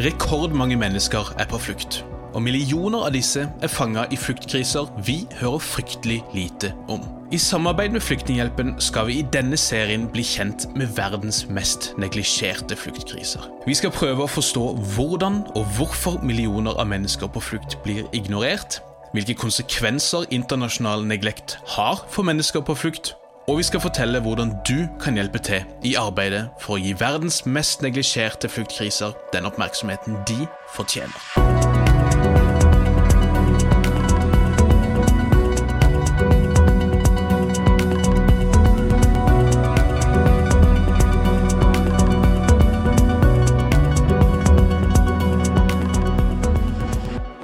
Rekordmange mennesker er på flukt, og millioner av disse er fanga i fluktkriser vi hører fryktelig lite om. I samarbeid med Flyktninghjelpen skal vi i denne serien bli kjent med verdens mest neglisjerte fluktkriser. Vi skal prøve å forstå hvordan og hvorfor millioner av mennesker på flukt blir ignorert, hvilke konsekvenser internasjonal neglekt har for mennesker på flukt, og vi skal fortelle hvordan du kan hjelpe til i arbeidet for å gi verdens mest neglisjerte fluktkriser den oppmerksomheten de fortjener.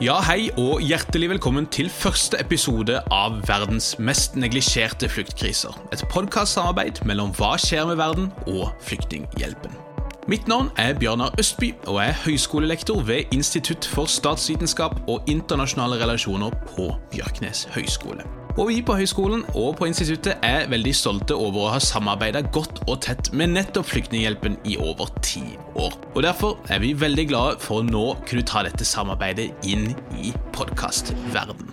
Ja, hei og hjertelig velkommen til første episode av Verdens mest neglisjerte fluktkriser. Et podkastsamarbeid mellom Hva skjer med verden og Flyktninghjelpen. Mitt navn er Bjørnar Østby, og jeg er høyskolelektor ved Institutt for statsvitenskap og internasjonale relasjoner på Bjørknes høgskole. Og vi på høyskolen og på instituttet er veldig stolte over å ha samarbeida godt og tett med nettopp Flyktninghjelpen i over ti år. Og Derfor er vi veldig glade for å nå kunne ta dette samarbeidet inn i podkastverden.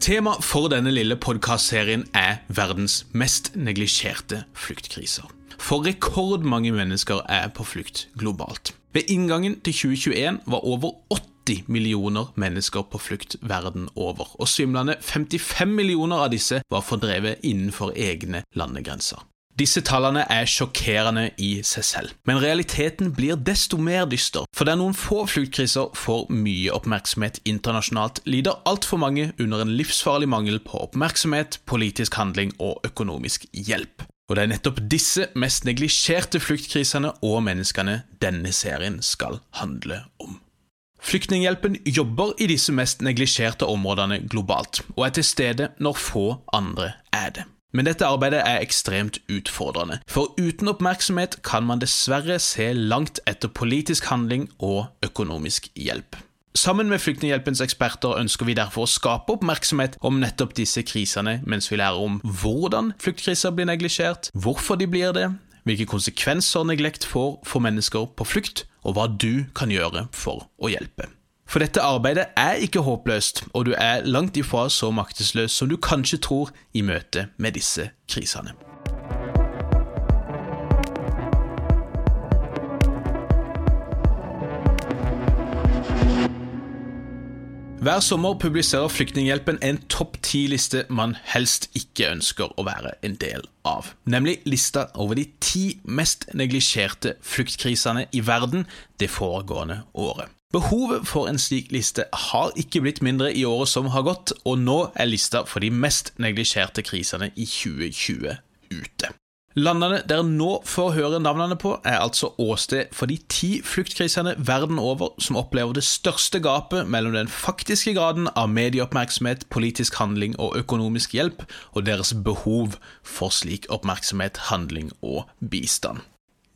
Tema for denne lille podkastserien er verdens mest neglisjerte fluktkriser. For rekordmange mennesker er på flukt globalt. Ved inngangen til 2021 var over 80 80 millioner mennesker på flukt verden over, og svimlende 55 millioner av disse var fordrevet innenfor egne landegrenser. Disse tallene er sjokkerende i seg selv, men realiteten blir desto mer dyster. For der noen få fluktkriser får mye oppmerksomhet internasjonalt, lider altfor mange under en livsfarlig mangel på oppmerksomhet, politisk handling og økonomisk hjelp. Og det er nettopp disse mest neglisjerte fluktkrisene og menneskene denne serien skal handle om. Flyktninghjelpen jobber i disse mest neglisjerte områdene globalt, og er til stede når få andre er det. Men dette arbeidet er ekstremt utfordrende, for uten oppmerksomhet kan man dessverre se langt etter politisk handling og økonomisk hjelp. Sammen med Flyktninghjelpens eksperter ønsker vi derfor å skape oppmerksomhet om nettopp disse krisene, mens vi lærer om hvordan flyktkriser blir neglisjert, hvorfor de blir det, hvilke konsekvenser neglekt får for mennesker på flukt, og hva du kan gjøre for å hjelpe. For dette arbeidet er ikke håpløst, og du er langt ifra så maktesløs som du kanskje tror i møte med disse krisene. Hver sommer publiserer Flyktninghjelpen en topp ti-liste man helst ikke ønsker å være en del av. Nemlig lista over de ti mest neglisjerte fluktkrisene i verden det foregående året. Behovet for en slik liste har ikke blitt mindre i året som har gått, og nå er lista for de mest neglisjerte krisene i 2020 ute. Landene dere nå får høre navnene på, er altså åsted for de ti fluktkrisene verden over som opplever det største gapet mellom den faktiske graden av medieoppmerksomhet, politisk handling og økonomisk hjelp, og deres behov for slik oppmerksomhet, handling og bistand.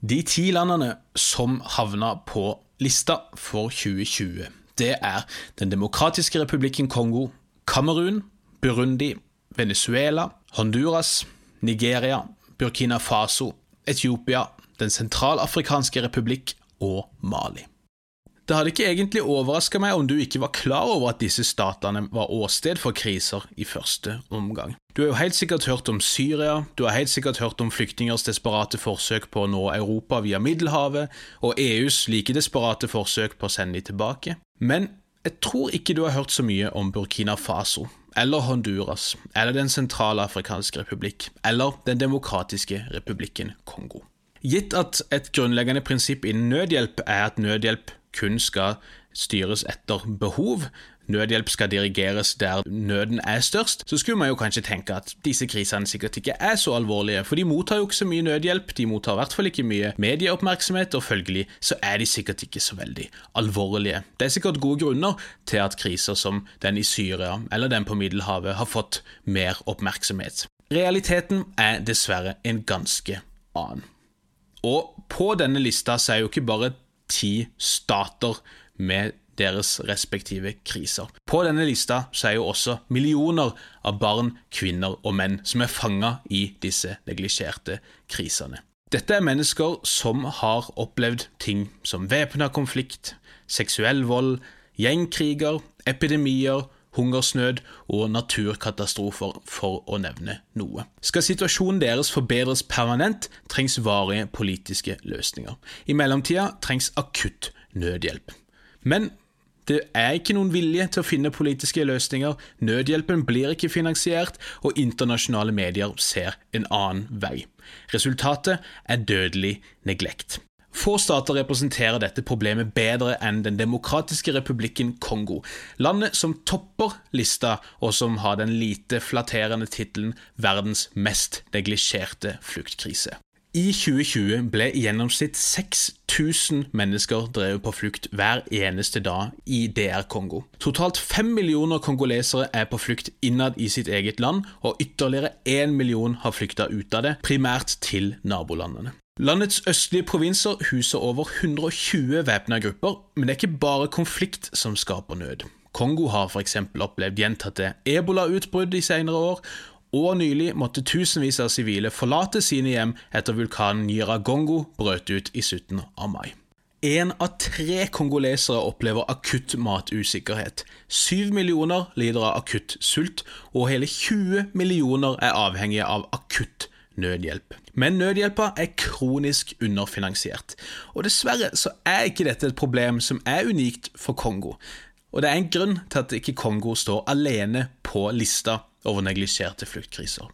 De ti landene som havna på lista for 2020, det er Den demokratiske republikken Kongo, Kamerun, Burundi, Venezuela, Honduras, Nigeria, Burkina Faso, Etiopia, Den sentralafrikanske republikk og Mali. Det hadde ikke egentlig overraska meg om du ikke var klar over at disse statene var åsted for kriser i første omgang. Du har jo helt sikkert hørt om Syria, du har helt sikkert hørt om flyktningers desperate forsøk på å nå Europa via Middelhavet, og EUs like desperate forsøk på å sende de tilbake. Men jeg tror ikke du har hørt så mye om Burkina Faso, eller Honduras, eller Den sentralafrikanske republikk, eller Den demokratiske republikken Kongo. Gitt at et grunnleggende prinsipp innen nødhjelp er at nødhjelp kun skal styres etter behov, nødhjelp skal dirigeres der nøden er størst, så skulle man jo kanskje tenke at disse krisene sikkert ikke er så alvorlige, for de mottar jo ikke så mye nødhjelp, de mottar i hvert fall ikke mye medieoppmerksomhet, og følgelig så er de sikkert ikke så veldig alvorlige. Det er sikkert gode grunner til at kriser som den i Syria eller den på Middelhavet har fått mer oppmerksomhet. Realiteten er dessverre en ganske annen. Og på denne lista så er jo ikke bare ti stater med deres respektive kriser. På denne lista så er jo også millioner av barn, kvinner og menn som er fanga i disse neglisjerte krisene. Dette er mennesker som har opplevd ting som væpna konflikt, seksuell vold, gjengkriger, epidemier, hungersnød og naturkatastrofer, for å nevne noe. Skal situasjonen deres forbedres permanent, trengs varige politiske løsninger. I mellomtida trengs akutt nødhjelp. Men det er ikke noen vilje til å finne politiske løsninger, nødhjelpen blir ikke finansiert, og internasjonale medier ser en annen vei. Resultatet er dødelig neglekt. Få stater representerer dette problemet bedre enn Den demokratiske republikken Kongo, landet som topper lista, og som har den lite flatterende tittelen 'verdens mest neglisjerte fluktkrise'. I 2020 ble i gjennomsnitt 6000 mennesker drevet på flukt hver eneste dag i DR Kongo. Totalt fem millioner kongolesere er på flukt innad i sitt eget land, og ytterligere én million har flykta ut av det, primært til nabolandene. Landets østlige provinser huser over 120 væpna grupper, men det er ikke bare konflikt som skaper nød. Kongo har f.eks. opplevd gjentatte ebolautbrudd i senere år, og nylig måtte tusenvis av sivile forlate sine hjem etter vulkanen Nyiragongo brøt ut i slutten av mai. Én av tre kongolesere opplever akutt matusikkerhet. Syv millioner lider av akutt sult, og hele 20 millioner er avhengige av akutt nødhjelp. Men nødhjelpa er kronisk underfinansiert. Og dessverre så er ikke dette et problem som er unikt for Kongo. Og det er en grunn til at ikke Kongo står alene på lista over neglisjerte fluktkriser.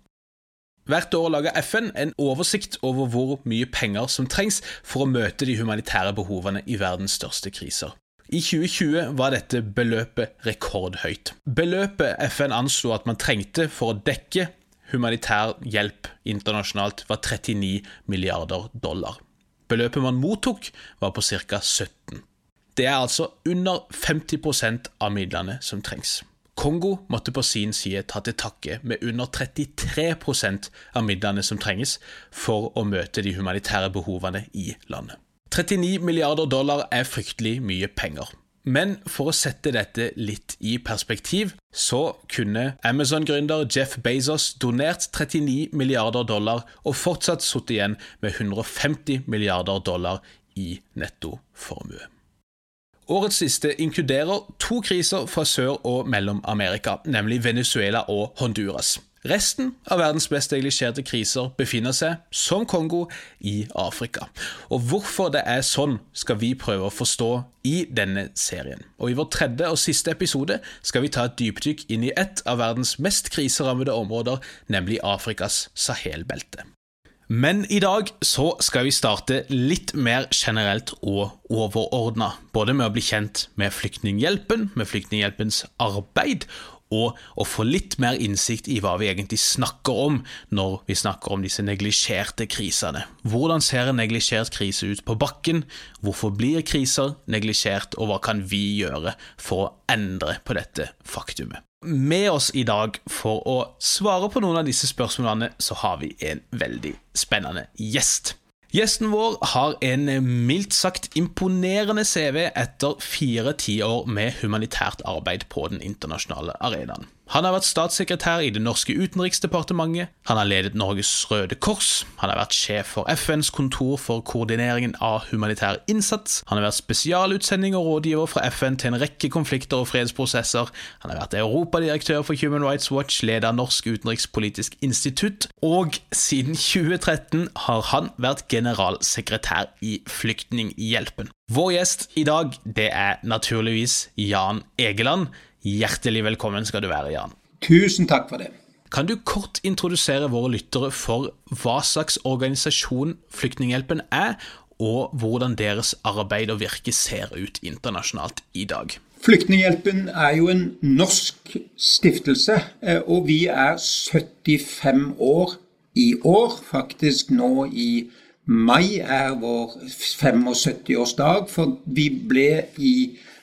Hvert år lager FN en oversikt over hvor mye penger som trengs for å møte de humanitære behovene i verdens største kriser. I 2020 var dette beløpet rekordhøyt. Beløpet FN anslo at man trengte for å dekke humanitær hjelp internasjonalt, var 39 milliarder dollar. Beløpet man mottok, var på ca. 17. Det er altså under 50% av midlene som trengs. Kongo måtte på sin side ta til takke med under 33% av midlene som trenges for å møte de humanitære behovene i landet. 39 milliarder dollar er fryktelig mye penger. Men for å sette dette litt i perspektiv, så kunne Amazon-gründer Jeff Bezos donert 39 milliarder dollar og fortsatt sittet igjen med 150 milliarder dollar i nettoformue. Årets siste inkluderer to kriser fra Sør- og Mellom-Amerika, nemlig Venezuela og Honduras. Resten av verdens mest neglisjerte kriser befinner seg, som Kongo, i Afrika. Og hvorfor det er sånn, skal vi prøve å forstå i denne serien. Og I vår tredje og siste episode skal vi ta et dypdykk inn i et av verdens mest kriserammede områder, nemlig Afrikas Sahel-belte. Men i dag så skal vi starte litt mer generelt og overordna. Både med å bli kjent med Flyktninghjelpen, med Flyktninghjelpens arbeid, og å få litt mer innsikt i hva vi egentlig snakker om når vi snakker om disse neglisjerte krisene. Hvordan ser en neglisjert krise ut på bakken? Hvorfor blir kriser neglisjert, og hva kan vi gjøre for å endre på dette faktumet? Med oss i dag for å svare på noen av disse spørsmålene, så har vi en veldig spennende gjest. Gjesten vår har en mildt sagt imponerende CV etter fire tiår med humanitært arbeid på den internasjonale arenaen. Han har vært statssekretær i det norske utenriksdepartementet, han har ledet Norges Røde Kors, han har vært sjef for FNs kontor for koordineringen av humanitær innsats, han har vært spesialutsending og rådgiver fra FN til en rekke konflikter og fredsprosesser, han har vært europadirektør for Human Rights Watch, leder av Norsk utenrikspolitisk institutt, og siden 2013 har han vært generalsekretær i Flyktninghjelpen. Vår gjest i dag, det er naturligvis Jan Egeland. Hjertelig velkommen skal du være, Jan. Tusen takk for det. Kan du kort introdusere våre lyttere for hva slags organisasjon Flyktninghjelpen er, og hvordan deres arbeid og virke ser ut internasjonalt i dag? Flyktninghjelpen er jo en norsk stiftelse, eh, og vi er 75 år i år. Faktisk nå i mai er vår 75-årsdag, for vi ble i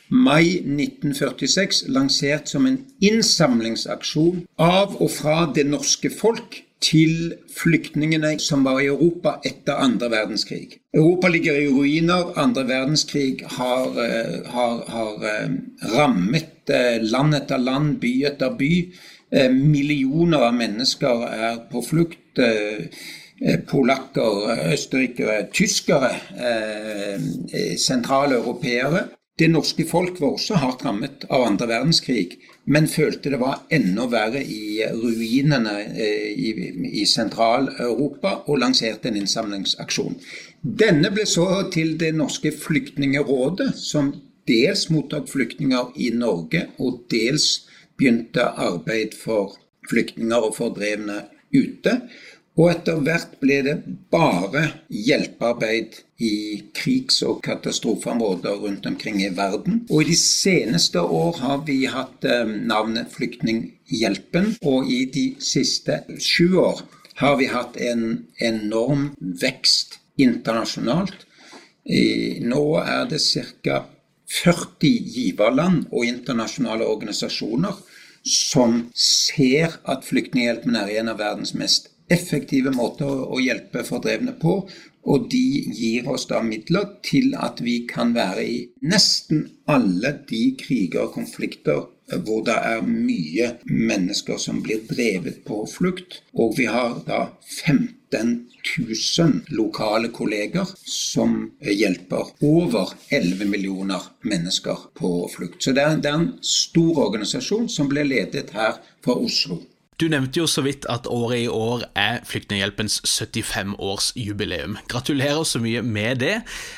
mai 1946 lansert som en innsamlingsaksjon av og fra det norske folk til flyktningene som var i Europa etter andre verdenskrig. Europa ligger i ruiner. Andre verdenskrig har, eh, har, har eh, rammet eh, land etter land, by etter by. Millioner av mennesker er på flukt. polakker, østerrikere, tyskere, sentrale europeere. Det norske folk var også hardt rammet av andre verdenskrig, men følte det var enda verre i ruinene i, i Sentral-Europa, og lanserte en innsamlingsaksjon. Denne ble så til Det norske flyktningerådet, som dels mottok flyktninger i Norge, og dels begynte arbeid for flyktninger og fordrevne ute. Og etter hvert ble det bare hjelpearbeid i krigs- og katastrofeområder rundt omkring i verden. Og i de seneste år har vi hatt eh, navnet Flyktninghjelpen, og i de siste sju år har vi hatt en enorm vekst internasjonalt. Nå er det ca. 40 giverland og internasjonale organisasjoner som ser at Flyktninghjelpen er en av verdens mest effektive måter å hjelpe fordrevne på. Og de gir oss da midler til at vi kan være i nesten alle de kriger og konflikter hvor det er mye mennesker som blir drevet på flukt. Og vi har da 15 000 lokale kolleger som hjelper over 11 millioner mennesker på flukt. Så det er, det er en stor organisasjon som ble ledet her fra Oslo. Du nevnte jo så vidt at året i år er Flyktninghjelpens 75-årsjubileum. Gratulerer så mye med det.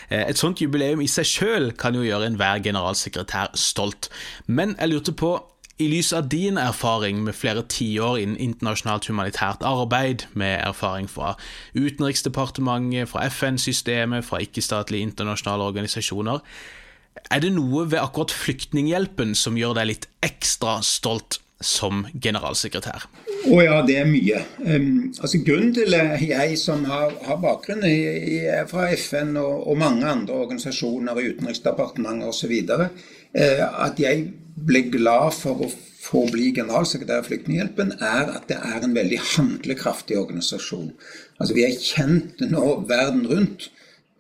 Eh, et sånt jubileum i seg sjøl kan jo gjøre enhver generalsekretær stolt. Men jeg lurte på, i lys av din erfaring med flere tiår innen internasjonalt humanitært arbeid, med erfaring fra Utenriksdepartementet, fra FN-systemet, fra ikke-statlige internasjonale organisasjoner, er det noe ved akkurat Flyktninghjelpen som gjør deg litt ekstra stolt som generalsekretær? Å oh ja, det er mye. Um, altså Grunnen til jeg som har, har bakgrunn i, i, fra FN og, og, mange andre organisasjoner, Utenriksdepartementet osv., uh, at jeg ble glad for å få bli generalsekretær i Flyktninghjelpen, er at det er en veldig handlekraftig organisasjon. Altså Vi er kjent nå verden rundt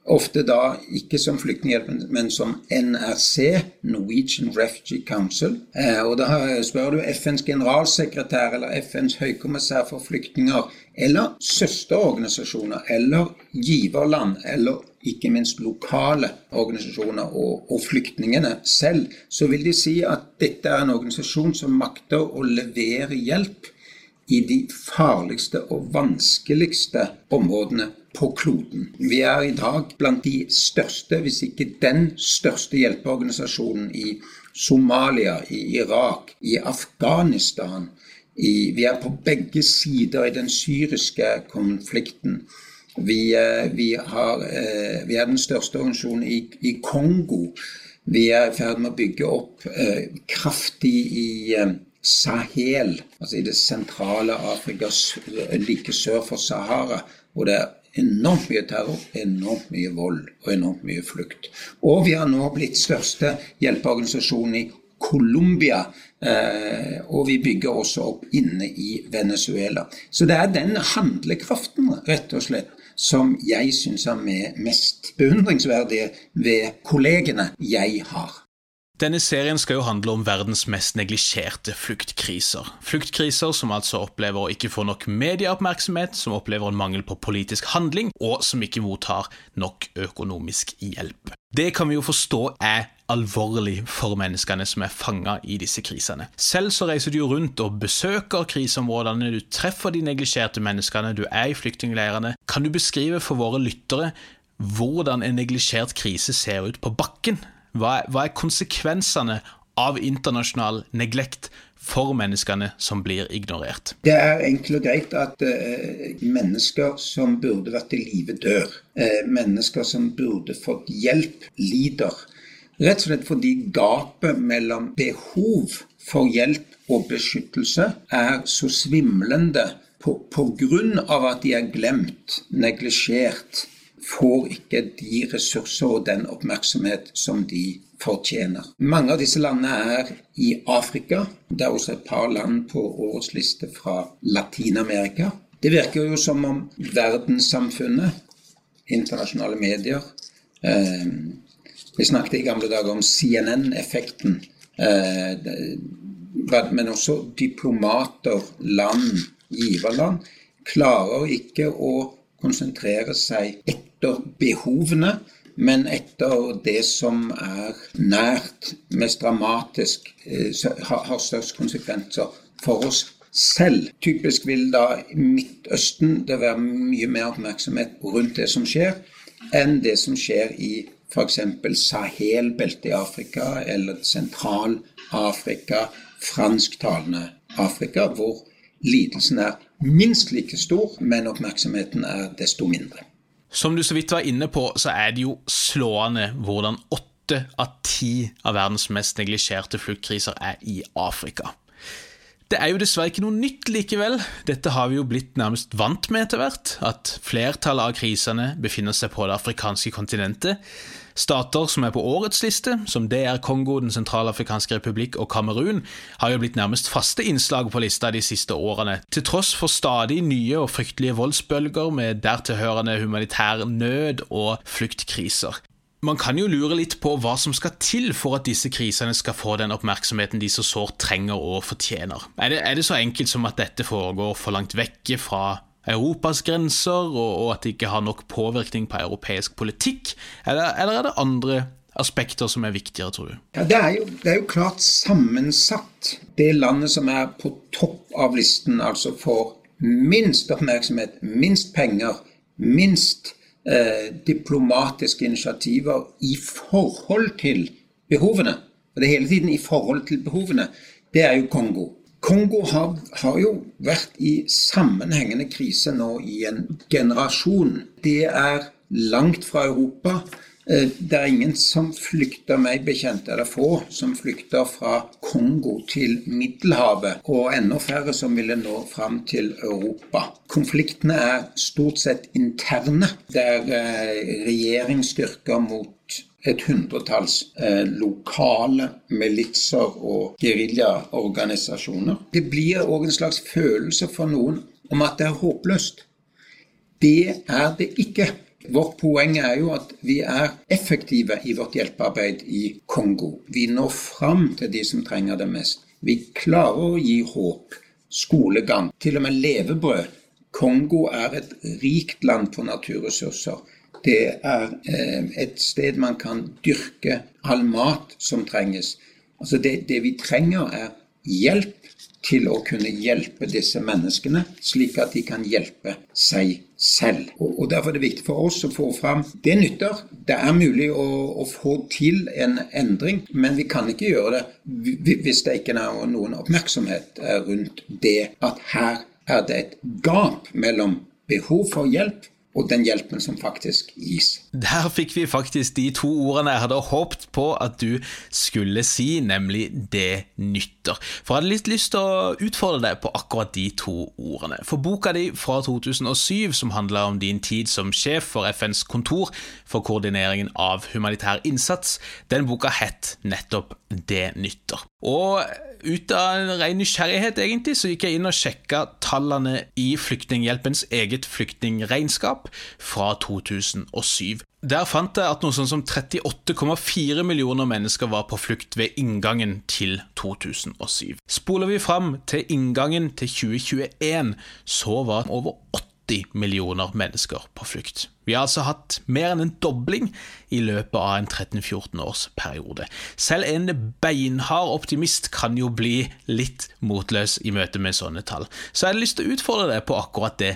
Ofte da ikke som Flyktninghjelpen, men som NRC, Norwegian Refugee Council. Eh, og da spør du FNs generalsekretær eller FNs høykommissær for flyktninger, eller søsterorganisasjoner, eller giverland, eller ikke minst lokale organisasjoner og, og, flyktningene selv, så vil de si at dette er en organisasjon som makter å levere hjelp i de farligste og vanskeligste områdene på kloden. Vi er i dag blant de største, hvis ikke den største hjelpeorganisasjonen i Somalia, i Irak, i Afghanistan. I, vi er på begge sider i den syriske konflikten. Vi, eh, vi, har, eh, vi er den største organisasjonen i, i, Kongo. Vi er i ferd med å bygge opp eh, kraftig i Sahel, altså i det sentrale Afrika, like sør for Sahara, hvor det er enormt mye terror, enormt mye vold og enormt mye flukt. Og vi har nå blitt største hjelpeorganisasjon i Colombia. Eh, og vi bygger også opp inne i Venezuela. Så det er den handlekraften, rett og slett, som jeg syns er mest beundringsverdige ved kollegene jeg har. Denne serien skal jo handle om verdens mest neglisjerte fluktkriser. Fluktkriser som altså opplever å ikke få nok medieoppmerksomhet, som opplever en mangel på politisk handling, og som ikke mottar nok økonomisk hjelp. Det kan vi jo forstå er alvorlig for menneskene som er fanga i disse krisene. Selv så reiser du jo rundt og besøker kriseområdene, du treffer de neglisjerte menneskene, du er i flyktningleirene. Kan du beskrive for våre lyttere hvordan en neglisjert krise ser ut på bakken? Hva er, hva er konsekvensene av internasjonal neglekt for menneskene som blir ignorert? Det er enkelt og greit at uh, mennesker som burde vært i live, dør. Uh, mennesker som burde fått hjelp, lider. Rett og slett fordi gapet mellom behov for hjelp og beskyttelse er så svimlende på, av at de er glemt, neglisjert, får ikke de ressurser og den oppmerksomhet som de fortjener. Mange av disse landene er i Afrika. Det er også et par land på årets liste fra Latin-Amerika. Det virker jo som om verdenssamfunnet, internasjonale medier eh, Vi snakket i gamle dager om CNN-effekten. Eh, men også diplomater, land, giverland, klarer ikke å konsentrere seg etter behovene, men etter det som er nært, mest dramatisk, eh, har størst konsekvenser for oss selv. Typisk vil da i Midtøsten det være mye mer oppmerksomhet rundt det som skjer, enn det som skjer i f.eks. Sahel-beltet i Afrika eller Sentral-Afrika, fransktalende Afrika, hvor lidelsen er minst like stor, men oppmerksomheten er desto mindre. Som du så vidt var inne på, så er det jo slående hvordan åtte av ti av verdens mest neglisjerte fluktkriser er i Afrika. Det er jo dessverre ikke noe nytt likevel. Dette har vi jo blitt nærmest vant med etter hvert, at flertallet av krisene befinner seg på det afrikanske kontinentet. Stater som er på årets liste, som DR Kongo, Den sentralafrikanske republikk og Kamerun, har jo blitt nærmest faste innslag på lista de siste årene, til tross for stadig nye og fryktelige voldsbølger med dertilhørende humanitær nød og fluktkriser. Man kan jo lure litt på hva som skal til for at disse krisene skal få den oppmerksomheten de så sårt trenger og fortjener. Er det, er det så enkelt som at dette foregår for langt vekke fra Europas grenser, og, og at det ikke har nok påvirkning på europeisk politikk, eller, eller er det andre aspekter som er viktigere, tror du? Ja, det, er jo, det er jo klart sammensatt. Det landet som er på topp av listen, altså får minst oppmerksomhet, minst penger, minst eh, diplomatiske initiativer i forhold til behovene. Og det er hele tiden i forhold til behovene. Det er jo Kongo. Kongo har, har, jo vært i sammenhengende krise nå i en generasjon. Det er langt fra Europa. Eh, det er ingen som flykter, meg bekjent, eller få, som flykter fra Kongo til Middelhavet, og enda færre som ville nå fram til Europa. Konfliktene er stort sett interne. Det er eh, regjeringsstyrker mot et hundretalls eh, lokale militser og geriljaorganisasjoner. Det blir òg en slags følelse for noen om at det er håpløst. Det er det ikke. Vårt poeng er jo at vi er effektive i vårt hjelpearbeid i Kongo. Vi når fram til de som trenger det mest. Vi klarer å gi håp, skolegang, til og med levebrød. Kongo er et rikt land på naturressurser. Det er eh, et sted man kan dyrke all mat som trenges. Altså det, det vi trenger, er hjelp til å kunne hjelpe disse menneskene, slik at de kan hjelpe seg selv. Og, Derfor er det viktig for oss å få fram det nytter. Det er mulig å, å, få til en endring, men vi kan ikke gjøre det hvis det ikke er noen oppmerksomhet rundt det at her er det et gap mellom behov for hjelp og den hjelpen som faktisk gis. Der fikk vi faktisk de to ordene jeg hadde håpet på at du skulle si, nemlig 'det nytter'. For jeg hadde litt lyst til å utfordre deg på akkurat de to ordene. For boka di fra 2007, som handler om din tid som sjef for FNs kontor for koordineringen av humanitær innsats, den boka het nettopp 'Det nytter'. Og ut av en ren nysgjerrighet, egentlig, så gikk jeg inn og sjekka tallene i Flyktninghjelpens eget flyktningregnskap fra 2007. Der fant jeg at noe sånn som 38,4 millioner mennesker var på flukt ved inngangen til 2007. Spoler vi fram til inngangen til 2021, så var over 80 80 millioner mennesker på flukt. Vi har altså hatt mer enn en dobling i løpet av en 13-14 års periode. Selv en beinhard optimist kan jo bli litt motløs i møte med sånne tall. Så jeg hadde lyst til å utfordre deg på akkurat det.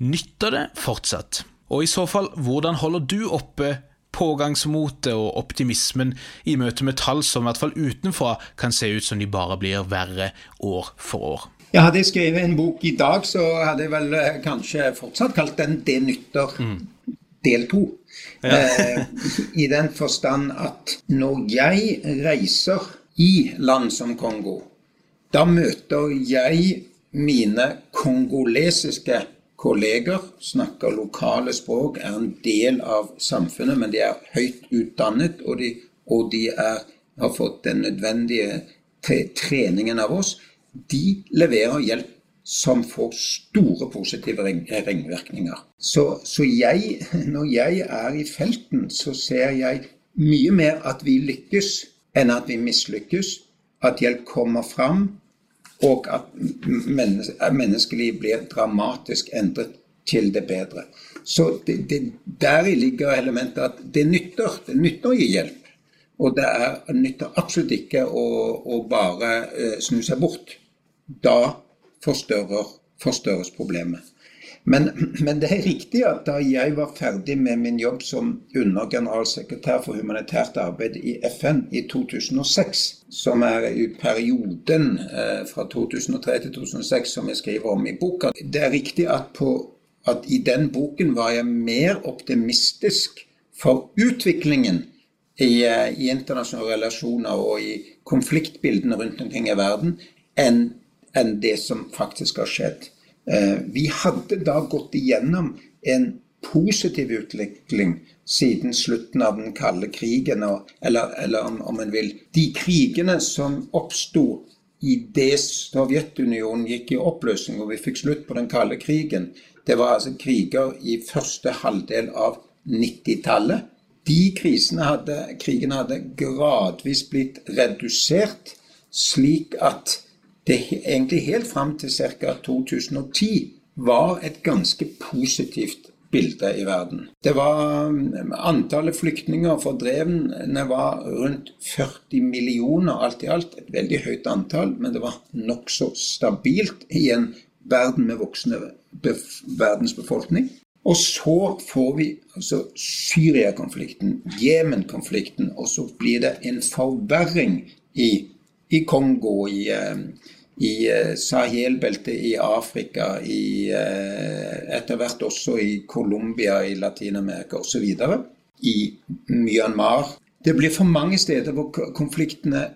Nytter det fortsatt? Og i så fall, hvordan holder du oppe pågangsmotet og optimismen i møte med tall som i hvert fall utenfra kan se ut som de bare blir verre år for år? Ja, hadde jeg skrevet en bok i dag, så hadde jeg vel eh, kanskje fortsatt kalt den 'Det nytter', mm. del to. Ja. eh, I den forstand at når jeg reiser i land som Kongo, da møter jeg mine kongolesiske kolleger, snakker lokale språk, er en del av samfunnet, men de er høyt utdannet, og de, og de er, har fått den nødvendige treningen av oss de leverer hjelp som får store positive ringvirkninger. Så, så jeg, når jeg er i felten, så ser jeg mye mer at vi lykkes enn at vi mislykkes. At hjelp kommer fram, og at menneskeliv blir dramatisk endret til det bedre. Så det, det, deri ligger elementet at det nytter. Det nytter å gi hjelp. Og det er, nytter absolutt ikke å, å bare eh, snu seg bort. Da forstørres problemet. Men, men, det er riktig at da jeg var ferdig med min jobb som undergeneralsekretær for humanitært arbeid i FN i 2006, som er i perioden eh, fra 2003 til 2006 som jeg skriver om i boka Det er riktig at, på, at i den boken var jeg mer optimistisk for utviklingen i, eh, i internasjonale relasjoner og i konfliktbildene rundt omkring i verden enn en det som faktisk har skjedd. Eh, vi hadde da gått igjennom en positiv utvikling siden slutten av den kalde krigen, eller, eller om en vil De krigene som oppsto idet Sovjetunionen gikk i oppløsning og vi fikk slutt på den kalde krigen, det var altså kriger i første halvdel av 90-tallet. De krisene hadde, krigene hadde gradvis blitt redusert, slik at det egentlig helt fram til ca. 2010 var et ganske positivt bilde i verden. Det var um, Antallet flyktninger og fordrevne var rundt 40 millioner alt i alt. Et veldig høyt antall, men det var nokså stabilt i en verden med voksende verdensbefolkning. Og så får vi altså Syria-konflikten, Jemen-konflikten, og så blir det en forverring i, i Kongo, i, um, i eh, Sahel-beltet i Afrika, i, eh, etter hvert også i Colombia i Latin-Amerika osv. I Myanmar. Det blir for mange steder hvor konfliktene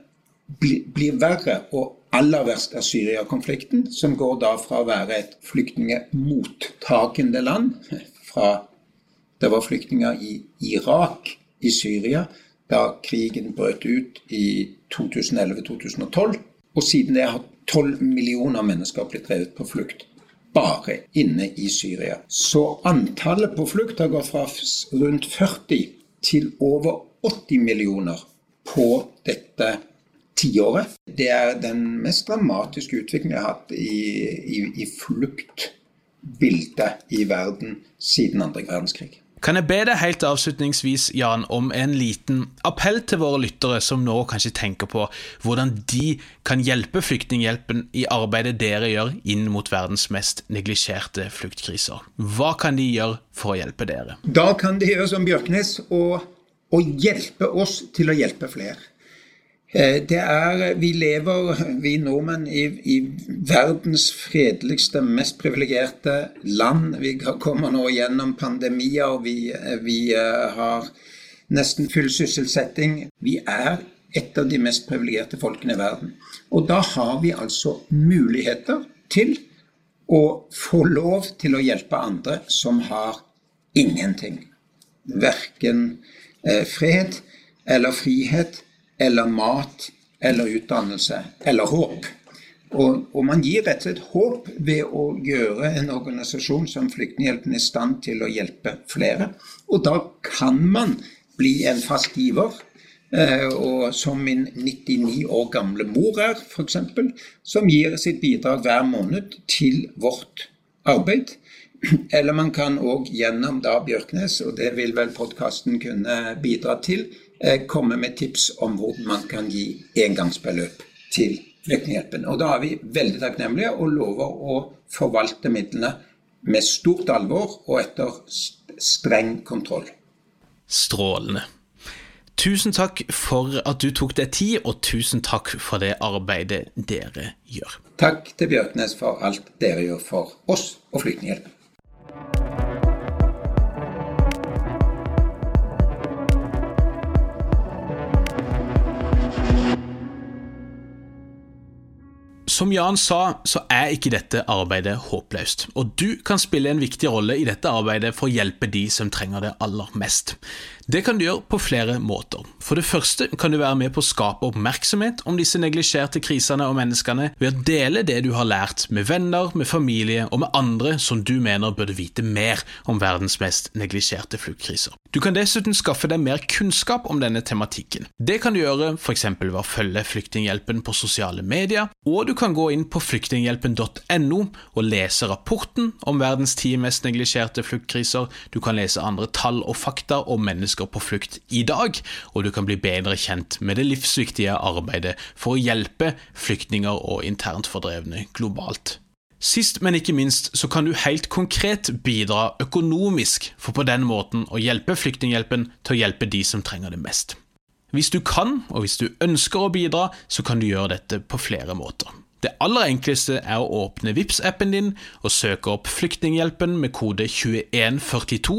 blir verre, og aller verst er Syria-konflikten, som går da fra å være et flyktningemottakende land fra Det var flyktninger i Irak, i Syria, da krigen brøt ut i 2011-2012. Og siden det har 12 millioner mennesker blitt drevet på flukt bare inne i Syria. Så antallet på flukt har gått fra rundt 40 til over 80 millioner på dette tiåret. Det er den mest dramatiske utviklingen jeg har hatt i, i, i fluktbildet i verden siden andre verdenskrig. Kan jeg be deg helt avslutningsvis, Jan, om en liten appell til våre lyttere som nå kanskje tenker på hvordan de kan hjelpe Flyktninghjelpen i arbeidet dere gjør inn mot verdens mest neglisjerte fluktkriser. Hva kan de gjøre for å hjelpe dere? Da kan de gjøre som Bjørknes og, og hjelpe oss til å hjelpe flere. Eh, det er, Vi lever, vi nordmenn, i, i, verdens fredeligste, mest privilegerte land. Vi kommer nå gjennom pandemier, vi, vi eh, har nesten full sysselsetting. Vi er et av de mest privilegerte folkene i verden. Og da har vi altså muligheter til å få lov til å hjelpe andre som har ingenting. Verken eh, fred eller frihet eller mat eller utdannelse eller håp. Og, og, man gir rett og slett håp ved å gjøre en organisasjon som Flyktninghjelpen i stand til å hjelpe flere. Og da kan man bli en fast giver. Eh, og som min 99 år gamle mor er, f.eks., som gir sitt bidrag hver måned til vårt arbeid. Eller man kan òg gjennom da Bjørknes, og det vil vel podkasten kunne bidra til, komme med tips om hvordan man kan gi engangsbeløp til Flyktninghjelpen. Og da er vi veldig takknemlige og lover å forvalte midlene med stort alvor og etter streng kontroll. Strålende. Tusen takk for at du tok deg tid, og tusen takk for det arbeidet dere gjør. Takk til Bjørknes for alt dere gjør for oss og Flyktninghjelpen. Som Jan sa, så er ikke dette arbeidet håpløst, og du kan spille en viktig rolle i dette arbeidet for å hjelpe de som trenger det aller mest. Det kan du gjøre på flere måter. For det første kan du være med på å skape oppmerksomhet om disse neglisjerte krisene og menneskene ved å dele det du har lært med venner, med familie og med andre som du mener burde vite mer om verdens mest neglisjerte fluktkriser. Du kan dessuten skaffe deg mer kunnskap om denne tematikken. Det kan du gjøre f.eks. ved å følge Flyktninghjelpen på sosiale medier, og du kan gå inn på flyktninghjelpen.no og lese rapporten om verdens ti mest neglisjerte fluktkriser. Du kan lese andre tall og fakta om mennesker på flukt i dag, og du kan bli bedre kjent med det livsviktige arbeidet for å hjelpe flyktninger og internt fordrevne globalt. Sist, men ikke minst, så kan du helt konkret bidra økonomisk, for på den måten å hjelpe Flyktninghjelpen til å hjelpe de som trenger det mest. Hvis du kan, og hvis du ønsker å bidra, så kan du gjøre dette på flere måter. Det aller enkleste er å åpne vips appen din og søke opp Flyktninghjelpen med kode 2142,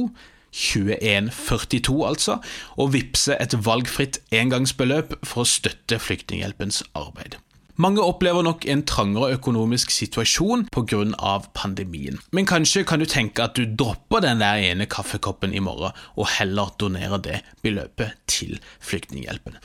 2142 altså, og vippse et valgfritt engangsbeløp for å støtte Flyktninghjelpens arbeid. Mange opplever nok en trangere økonomisk situasjon pga. pandemien. Men kanskje kan du tenke at du dropper den der ene kaffekoppen i morgen, og heller donerer det beløpet til Flyktninghjelpen.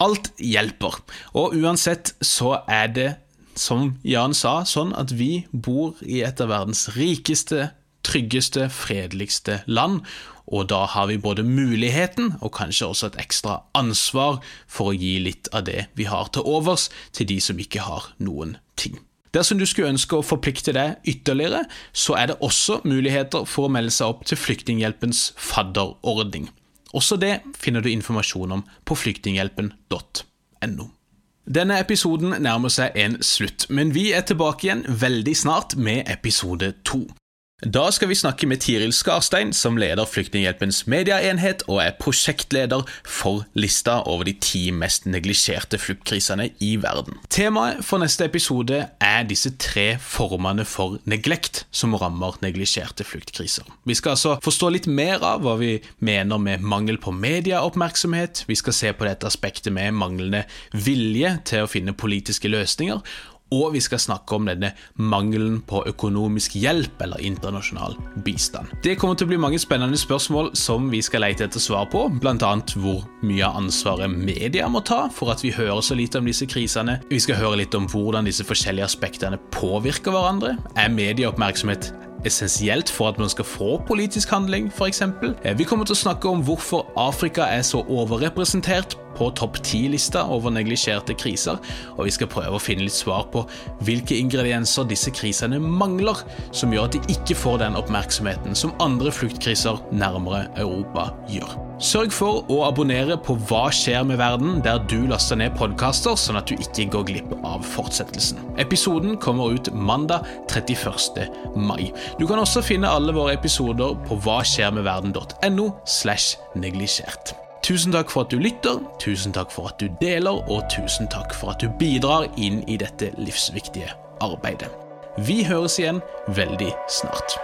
Alt hjelper, og uansett så er det, som Jan sa, sånn at vi bor i et av verdens rikeste, tryggeste, fredeligste land, og da har vi både muligheten og kanskje også et ekstra ansvar for å gi litt av det vi har til overs, til de som ikke har noen ting. Dersom du skulle ønske å forplikte deg ytterligere, så er det også muligheter for å melde seg opp til Flyktninghjelpens fadderordning. Også det finner du informasjon om på flyktninghjelpen.no. Denne episoden nærmer seg en slutt, men vi er tilbake igjen veldig snart med episode to. Da skal vi snakke med Tiril Skarstein, som leder Flyktninghjelpens mediaenhet og er prosjektleder for lista over de ti mest neglisjerte fluktkrisene i verden. Temaet for neste episode er disse tre formene for neglekt som rammer neglisjerte fluktkriser. Vi skal altså forstå litt mer av hva vi mener med mangel på medieoppmerksomhet, vi skal se på dette aspektet med manglende vilje til å finne politiske løsninger, og vi skal snakke om denne mangelen på økonomisk hjelp eller internasjonal bistand. Det kommer til å bli mange spennende spørsmål som vi skal lete etter svar på, bl.a. hvor mye av ansvaret media må ta for at vi hører så lite om disse krisene. Vi skal høre litt om hvordan disse forskjellige aspektene påvirker hverandre. Er medieoppmerksomhet essensielt for at man skal få politisk handling, f.eks. Eh, vi kommer til å snakke om hvorfor Afrika er så overrepresentert på topp ti-lista over neglisjerte kriser, og vi skal prøve å finne litt svar på hvilke ingredienser disse krisene mangler, som gjør at de ikke får den oppmerksomheten som andre fluktkriser nærmere Europa gjør. Sørg for å abonnere på Hva skjer med verden, der du laster ned podkaster, sånn at du ikke går glipp av fortsettelsen. Episoden kommer ut mandag 31. mai. Du kan også finne alle våre episoder på hvaskjermedverden.no slash neglisjert. Tusen takk for at du lytter, tusen takk for at du deler, og tusen takk for at du bidrar inn i dette livsviktige arbeidet. Vi høres igjen veldig snart.